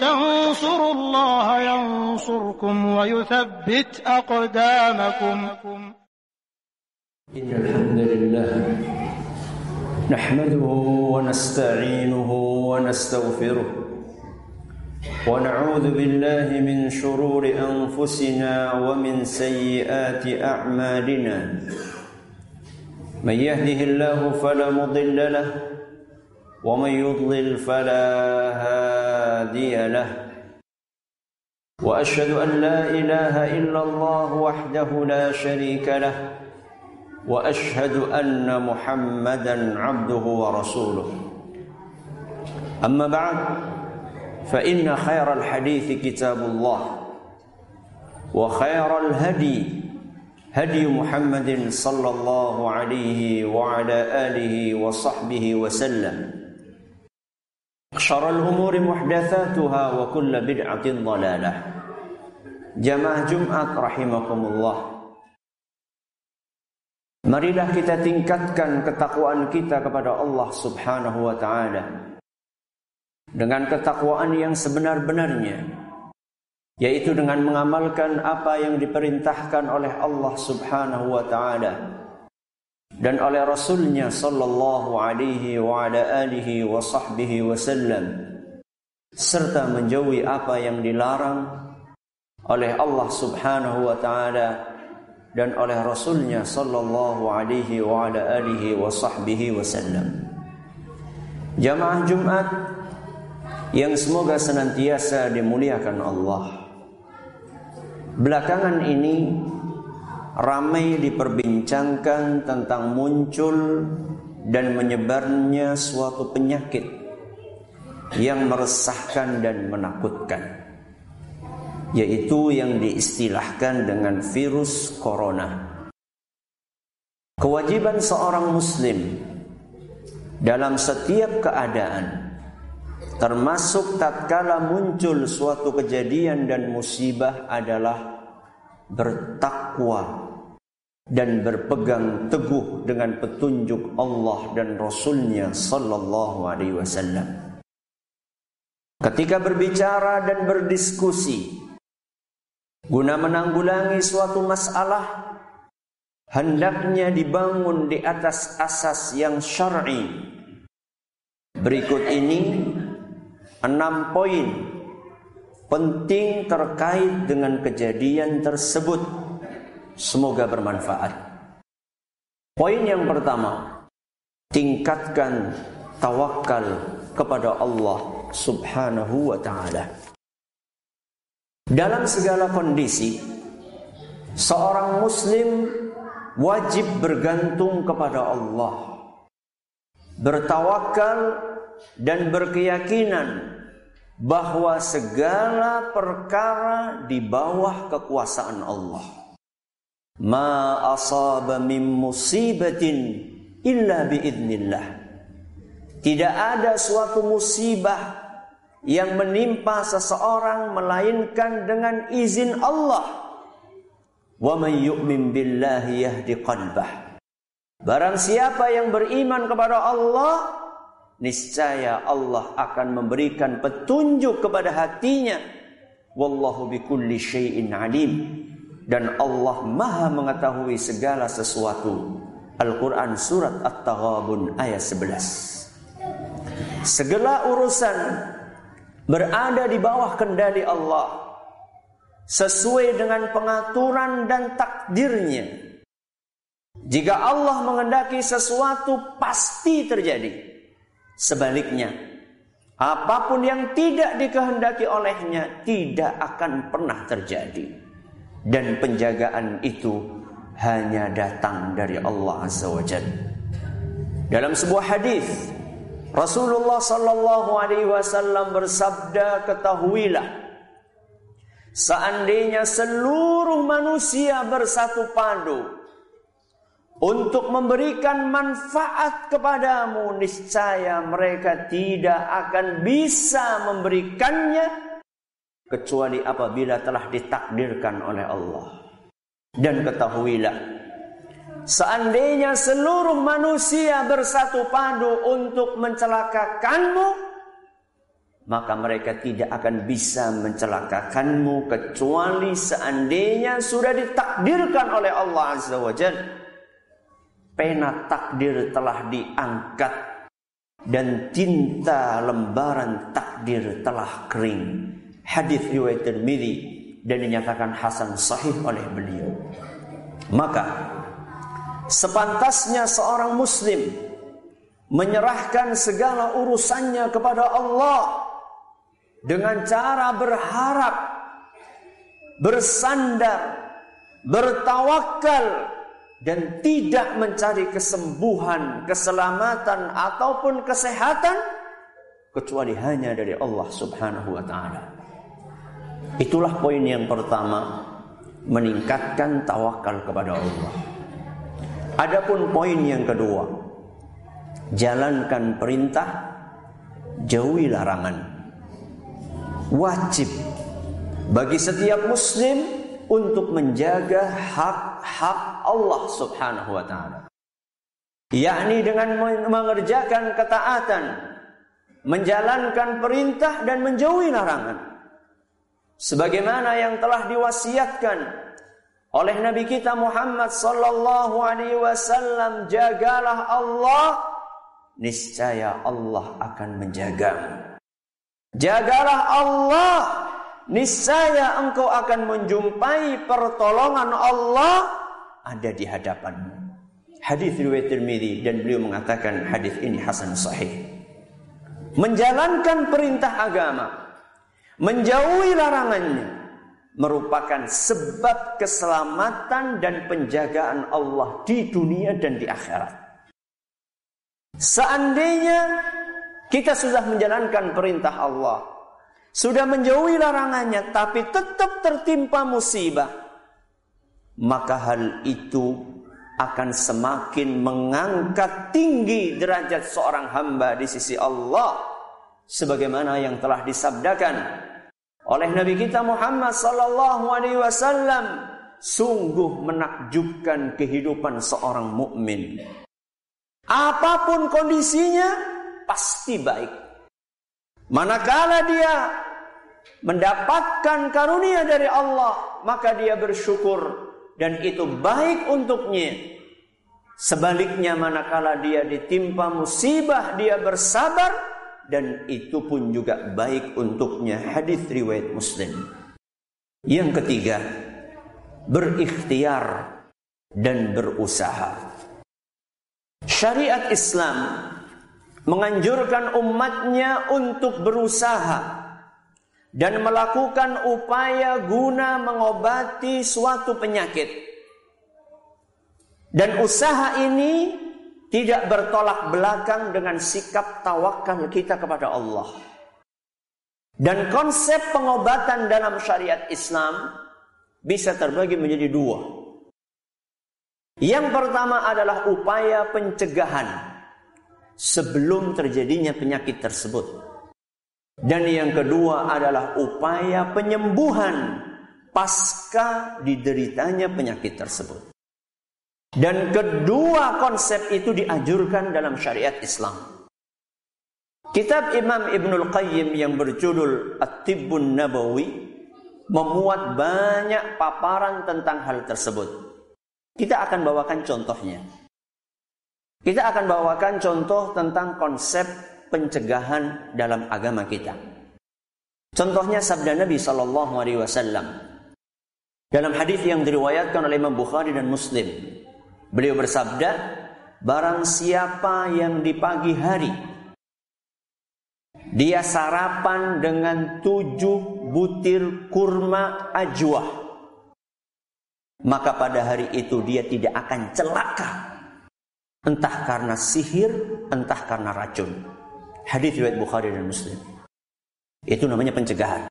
تنصروا الله ينصركم ويثبت أقدامكم. إن الحمد لله نحمده ونستعينه ونستغفره ونعوذ بالله من شرور أنفسنا ومن سيئات أعمالنا. من يهده الله فلا مضل له ومن يضلل فلا هادي له. وأشهد أن لا إله إلا الله وحده لا شريك له. وأشهد أن محمدا عبده ورسوله. أما بعد فإن خير الحديث كتاب الله. وخير الهدي هدي محمد صلى الله عليه وعلى آله وصحبه وسلم. Syarul umuri wa bid'atin Jumat rahimakumullah. Marilah kita tingkatkan ketakwaan kita kepada Allah Subhanahu wa taala. Dengan ketakwaan yang sebenar-benarnya yaitu dengan mengamalkan apa yang diperintahkan oleh Allah Subhanahu wa taala dan oleh Rasulnya sallallahu alaihi wa ala alihi wa sahbihi wasallam serta menjauhi apa yang dilarang oleh Allah Subhanahu wa taala dan oleh Rasulnya sallallahu alaihi wa ala alihi wa sahbihi wasallam. Jamaah Jumat yang semoga senantiasa dimuliakan Allah. Belakangan ini ramai diperbincangkan tentang muncul dan menyebarnya suatu penyakit yang meresahkan dan menakutkan yaitu yang diistilahkan dengan virus corona. Kewajiban seorang muslim dalam setiap keadaan termasuk tatkala muncul suatu kejadian dan musibah adalah bertakwa dan berpegang teguh dengan petunjuk Allah dan Rasulnya Sallallahu Alaihi Wasallam. Ketika berbicara dan berdiskusi guna menanggulangi suatu masalah, hendaknya dibangun di atas asas yang syar'i. Berikut ini enam poin penting terkait dengan kejadian tersebut Semoga bermanfaat. Poin yang pertama, tingkatkan tawakal kepada Allah Subhanahu wa taala. Dalam segala kondisi, seorang muslim wajib bergantung kepada Allah. Bertawakal dan berkeyakinan bahwa segala perkara di bawah kekuasaan Allah ma asaba min musibatin illa biidnillah. Tidak ada suatu musibah yang menimpa seseorang melainkan dengan izin Allah. Wa man yu'min billahi yahdi qalbah. Barang siapa yang beriman kepada Allah, niscaya Allah akan memberikan petunjuk kepada hatinya. Wallahu bikulli syai'in alim dan Allah Maha mengetahui segala sesuatu. Al-Quran Surat At-Taghabun ayat 11. Segala urusan berada di bawah kendali Allah sesuai dengan pengaturan dan takdirnya. Jika Allah mengendaki sesuatu pasti terjadi. Sebaliknya, apa pun yang tidak dikehendaki olehnya tidak akan pernah terjadi dan penjagaan itu hanya datang dari Allah Azza wa Dalam sebuah hadis Rasulullah sallallahu alaihi wasallam bersabda ketahuilah seandainya seluruh manusia bersatu padu untuk memberikan manfaat kepadamu niscaya mereka tidak akan bisa memberikannya kecuali apabila telah ditakdirkan oleh Allah. Dan ketahuilah, seandainya seluruh manusia bersatu padu untuk mencelakakanmu, maka mereka tidak akan bisa mencelakakanmu kecuali seandainya sudah ditakdirkan oleh Allah Azza wa Jalla. Pena takdir telah diangkat dan tinta lembaran takdir telah kering. Hadis riwayat Tirmidzi dan dinyatakan hasan sahih oleh beliau. Maka sepantasnya seorang muslim menyerahkan segala urusannya kepada Allah dengan cara berharap, bersandar, bertawakal dan tidak mencari kesembuhan, keselamatan ataupun kesehatan kecuali hanya dari Allah Subhanahu wa taala. Itulah poin yang pertama, meningkatkan tawakal kepada Allah. Adapun poin yang kedua, jalankan perintah, jauhi larangan wajib bagi setiap muslim untuk menjaga hak-hak Allah Subhanahu wa taala. Yakni dengan mengerjakan ketaatan, menjalankan perintah dan menjauhi larangan. Sebagaimana yang telah diwasiatkan oleh Nabi kita Muhammad sallallahu alaihi wasallam, jagalah Allah, niscaya Allah akan menjagamu. Jagalah Allah, niscaya engkau akan menjumpai pertolongan Allah ada di hadapanmu. Hadis riwayat Tirmizi dan beliau mengatakan hadis ini hasan sahih. Menjalankan perintah agama, menjauhi larangannya merupakan sebab keselamatan dan penjagaan Allah di dunia dan di akhirat. Seandainya kita sudah menjalankan perintah Allah. Sudah menjauhi larangannya tapi tetap tertimpa musibah. Maka hal itu akan semakin mengangkat tinggi derajat seorang hamba di sisi Allah sebagaimana yang telah disabdakan oleh Nabi kita Muhammad sallallahu alaihi wasallam sungguh menakjubkan kehidupan seorang mukmin apa pun kondisinya pasti baik. Manakala dia mendapatkan karunia dari Allah, maka dia bersyukur dan itu baik untuknya. Sebaliknya manakala dia ditimpa musibah, dia bersabar dan itu pun juga baik untuknya. Hadis riwayat Muslim. Yang ketiga, berikhtiar dan berusaha. Syariat Islam menganjurkan umatnya untuk berusaha dan melakukan upaya guna mengobati suatu penyakit. Dan usaha ini tidak bertolak belakang dengan sikap tawakal kita kepada Allah. Dan konsep pengobatan dalam syariat Islam bisa terbagi menjadi dua. Yang pertama adalah upaya pencegahan sebelum terjadinya penyakit tersebut. Dan yang kedua adalah upaya penyembuhan pasca dideritanya penyakit tersebut. Dan kedua konsep itu dianjurkan dalam syariat Islam. Kitab Imam Ibnul Qayyim yang berjudul At-Tibbun Nabawi memuat banyak paparan tentang hal tersebut. Kita akan bawakan contohnya. Kita akan bawakan contoh tentang konsep pencegahan dalam agama kita. Contohnya sabda Nabi Wasallam dalam hadis yang diriwayatkan oleh Imam Bukhari dan Muslim. Beliau bersabda, barang siapa yang di pagi hari dia sarapan dengan tujuh butir kurma ajwa, maka pada hari itu dia tidak akan celaka Entah karena sihir, entah karena racun. Hadis riwayat Bukhari dan Muslim. Itu namanya pencegahan.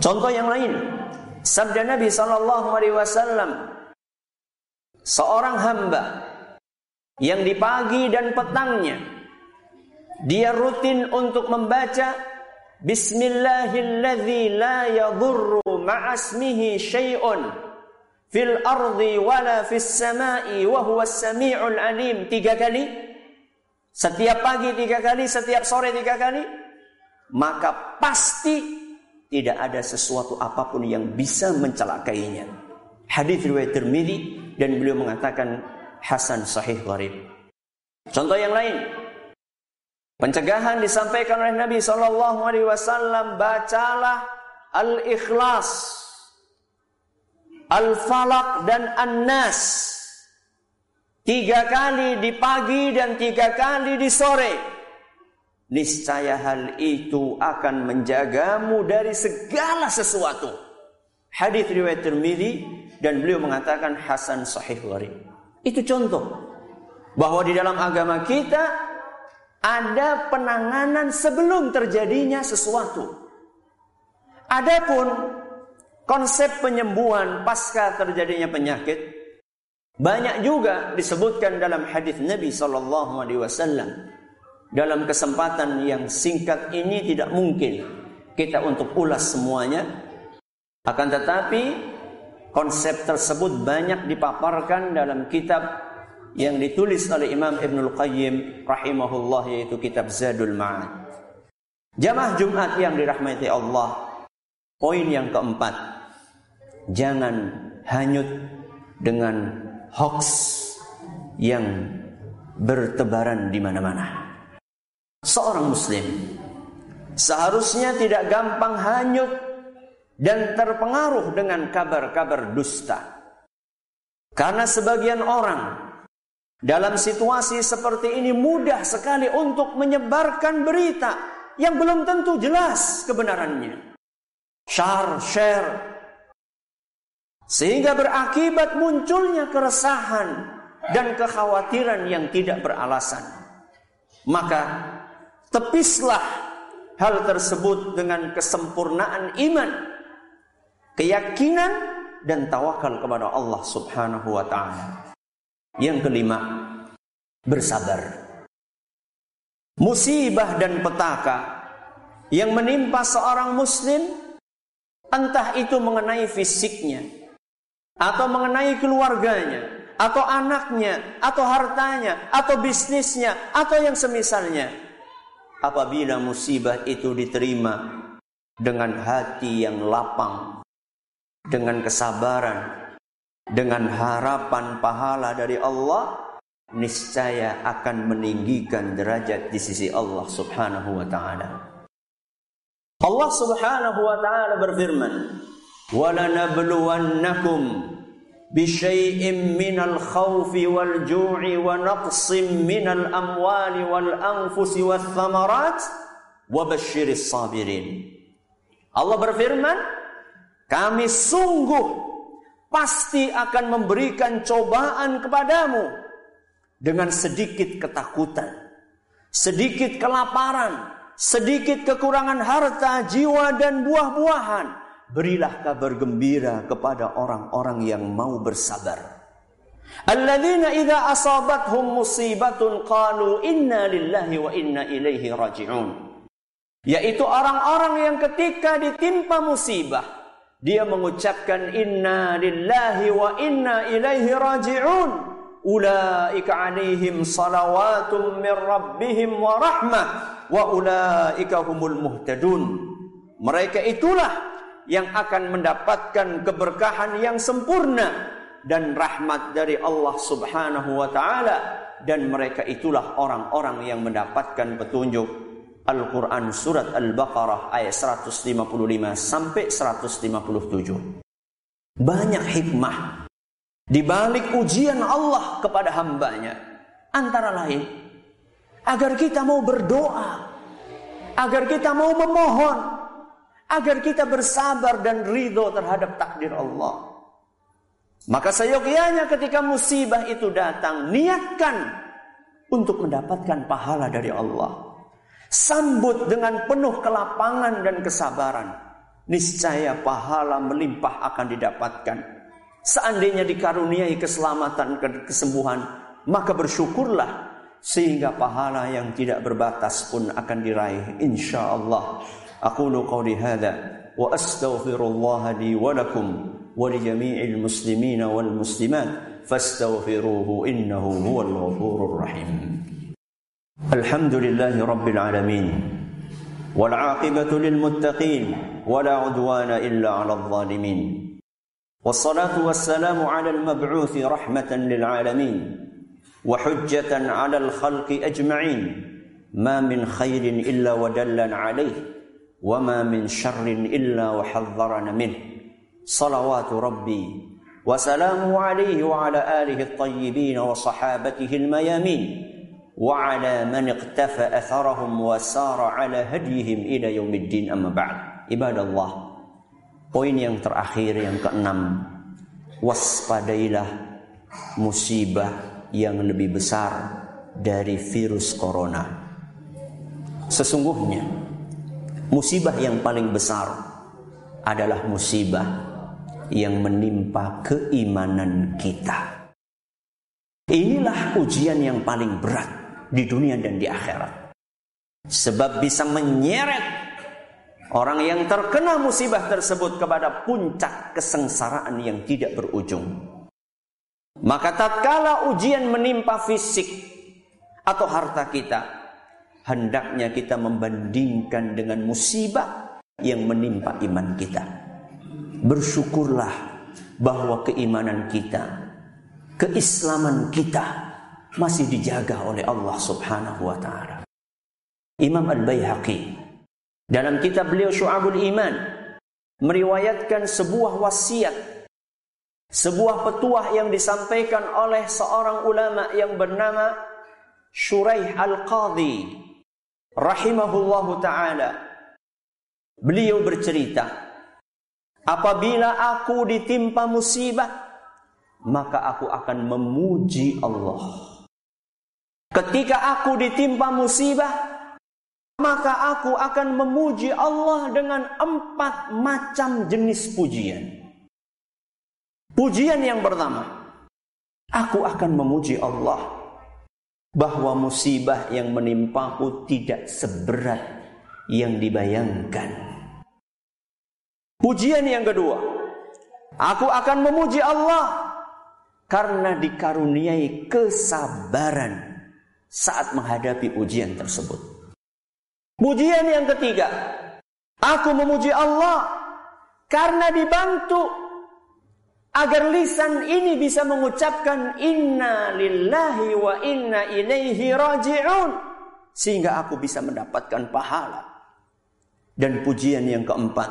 Contoh yang lain, sabda Nabi Shallallahu seorang hamba yang di pagi dan petangnya dia rutin untuk membaca Bismillahilladzi la yadurru ma'asmihi syai'un fil ardi wala fis sama'i wa huwa samiul alim. Tiga kali. Setiap pagi tiga kali setiap sore tiga kali. Maka pasti tidak ada sesuatu apa pun yang bisa mencelakainya. Hadis riwayat Tirmidzi dan beliau mengatakan hasan sahih gharib. Contoh yang lain. Pencegahan disampaikan oleh Nabi sallallahu alaihi wasallam bacalah Al-Ikhlas, Al-Falaq dan An-Nas. Tiga kali di pagi dan tiga kali di sore. Niscaya hal itu akan menjagamu dari segala sesuatu. Hadis riwayat Tirmidzi dan beliau mengatakan hasan sahih gharib. Itu contoh bahwa di dalam agama kita ada penanganan sebelum terjadinya sesuatu. Adapun konsep penyembuhan pasca terjadinya penyakit banyak juga disebutkan dalam hadis Nabi sallallahu alaihi wasallam. Dalam kesempatan yang singkat ini tidak mungkin kita untuk ulas semuanya. Akan tetapi konsep tersebut banyak dipaparkan dalam kitab yang ditulis oleh Imam Ibnul Qayyim rahimahullah yaitu kitab Zadul Ma'ad. Jamaah Jumat yang dirahmati Allah, Poin yang keempat, jangan hanyut dengan hoax yang bertebaran di mana-mana. Seorang muslim seharusnya tidak gampang hanyut dan terpengaruh dengan kabar-kabar dusta. Karena sebagian orang dalam situasi seperti ini mudah sekali untuk menyebarkan berita yang belum tentu jelas kebenarannya share, share. Sehingga berakibat munculnya keresahan dan kekhawatiran yang tidak beralasan. Maka tepislah hal tersebut dengan kesempurnaan iman, keyakinan dan tawakal kepada Allah Subhanahu wa taala. Yang kelima, bersabar. Musibah dan petaka yang menimpa seorang muslim Entah itu mengenai fisiknya, atau mengenai keluarganya, atau anaknya, atau hartanya, atau bisnisnya, atau yang semisalnya. Apabila musibah itu diterima dengan hati yang lapang, dengan kesabaran, dengan harapan pahala dari Allah, niscaya akan meninggikan derajat di sisi Allah Subhanahu wa taala. Allah Subhanahu wa taala berfirman, "Walanabluwannakum wa naqsim minal amwali wal anfusi wath thamarat wa basyiris sabirin." Allah berfirman, "Kami sungguh pasti akan memberikan cobaan kepadamu dengan sedikit ketakutan, sedikit kelaparan, sedikit kekurangan harta, jiwa dan buah-buahan, berilah kabar gembira kepada orang-orang yang mau bersabar. Alladzina idza asabathum musibatun qalu inna lillahi wa inna ilaihi raji'un. Yaitu orang-orang yang ketika ditimpa musibah dia mengucapkan inna lillahi wa inna ilaihi raji'un. Ulaika alaihim salawatum min rabbihim wa rahmah wa ulaika humul muhtadun. Mereka itulah yang akan mendapatkan keberkahan yang sempurna dan rahmat dari Allah Subhanahu wa taala dan mereka itulah orang-orang yang mendapatkan petunjuk Al-Qur'an surat Al-Baqarah ayat 155 sampai 157. Banyak hikmah di balik ujian Allah kepada hambanya. Antara lain agar kita mau berdoa, agar kita mau memohon, agar kita bersabar dan ridho terhadap takdir Allah. Maka seyogianya ketika musibah itu datang, niatkan untuk mendapatkan pahala dari Allah. Sambut dengan penuh kelapangan dan kesabaran. Niscaya pahala melimpah akan didapatkan. Seandainya dikaruniai keselamatan dan kesembuhan, maka bersyukurlah sehingga pahala yang tidak berbatas pun akan diraih insyaallah aqulu qawli hadha wa astaghfirullah li wa lakum muslimina wal muslimat fastaghfiruhu innahu rahim alhamdulillahi rabbil alamin والعاقبة للمتقين ولا عدوان إلا على الظالمين. والصلاة والسلام على المبعوث رحمة للعالمين وحجة على الخلق أجمعين. ما من خير إلا ودلنا عليه وما من شر إلا وحذرنا منه. صلوات ربي وسلامه عليه وعلى آله الطيبين وصحابته الميامين. وعلى من اقتفى أثرهم وسار على هديهم إلى يوم الدين أما بعد عباد الله Poin yang terakhir yang keenam Waspadailah musibah yang lebih besar dari virus corona Sesungguhnya musibah yang paling besar adalah musibah yang menimpa keimanan kita Inilah ujian yang paling berat di dunia dan di akhirat. Sebab bisa menyeret orang yang terkena musibah tersebut kepada puncak kesengsaraan yang tidak berujung. Maka tatkala ujian menimpa fisik atau harta kita, hendaknya kita membandingkan dengan musibah yang menimpa iman kita. Bersyukurlah bahwa keimanan kita, keislaman kita masih dijaga oleh Allah Subhanahu wa taala. Imam Al-Baihaqi dalam kitab beliau Syu'abul Iman meriwayatkan sebuah wasiat sebuah petuah yang disampaikan oleh seorang ulama yang bernama Shuraih Al-Qadhi rahimahullahu taala. Beliau bercerita, apabila aku ditimpa musibah, maka aku akan memuji Allah. Ketika aku ditimpa musibah, maka aku akan memuji Allah dengan empat macam jenis pujian. Pujian yang pertama, aku akan memuji Allah bahwa musibah yang menimpaku tidak seberat yang dibayangkan. Pujian yang kedua, aku akan memuji Allah karena dikaruniai kesabaran saat menghadapi ujian tersebut. Pujian yang ketiga, aku memuji Allah karena dibantu agar lisan ini bisa mengucapkan inna lillahi wa inna ilaihi raji'un sehingga aku bisa mendapatkan pahala. Dan pujian yang keempat,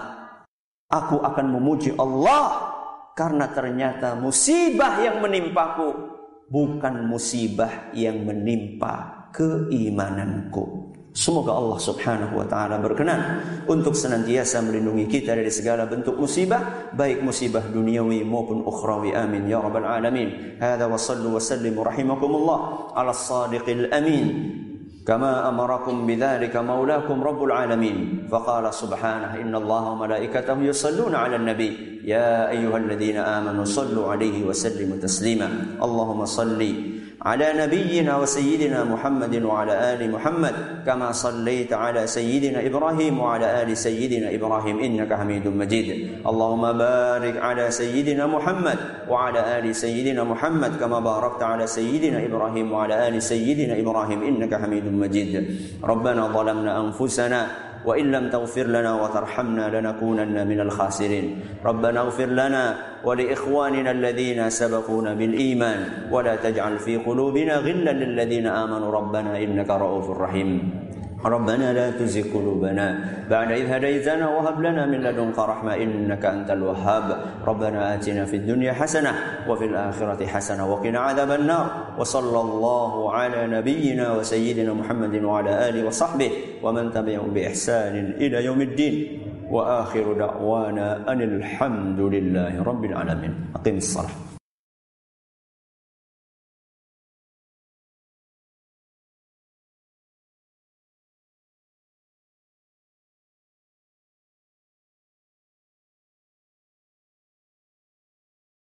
aku akan memuji Allah karena ternyata musibah yang menimpaku bukan musibah yang menimpa keimananku. Semoga Allah Subhanahu wa taala berkenan untuk senantiasa melindungi kita dari segala bentuk musibah, baik musibah duniawi maupun ukhrawi. Amin ya rabbal alamin. Hadza wa sallu wa sallimu rahimakumullah ala as-sadiqil amin. كما أمركم بذلك مولاكم رب العالمين. فقال سبحانه إن الله وملائكته يصلون على النبي. يا أيها الذين آمنوا صلوا عليه وسلموا تسليما. اللهم صلِّ على نبينا وسيدنا محمد وعلى آل محمد كما صليت على سيدنا إبراهيم وعلى آل سيدنا إبراهيم إنك حميد مجيد. اللهم بارك على سيدنا محمد وعلى آل سيدنا محمد كما باركت على سيدنا إبراهيم وعلى آل سيدنا إبراهيم إنك حميد مجيد. ربنا ظلمنا أنفسنا وإن لم تغفر لنا وترحمنا لنكونن من الخاسرين. ربنا اغفر لنا ولإخواننا الذين سبقونا بالإيمان ولا تجعل في قلوبنا غلا للذين آمنوا. ربنا إنك رؤوف رحيم. ربنا لا تزغ قلوبنا بعد إذ هديتنا وهب لنا من لدنك رحمة إنك أنت الوهاب. ربنا آتنا في الدنيا حسنة وفي الآخرة حسنة وقنا عذاب النار. وصلى الله على نبينا وسيدنا محمد وعلى آله وصحبه ومن تبعهم بإحسان إلى يوم الدين. وآخر دعوانا أن الحمد لله رب العالمين. أقم الصلاة.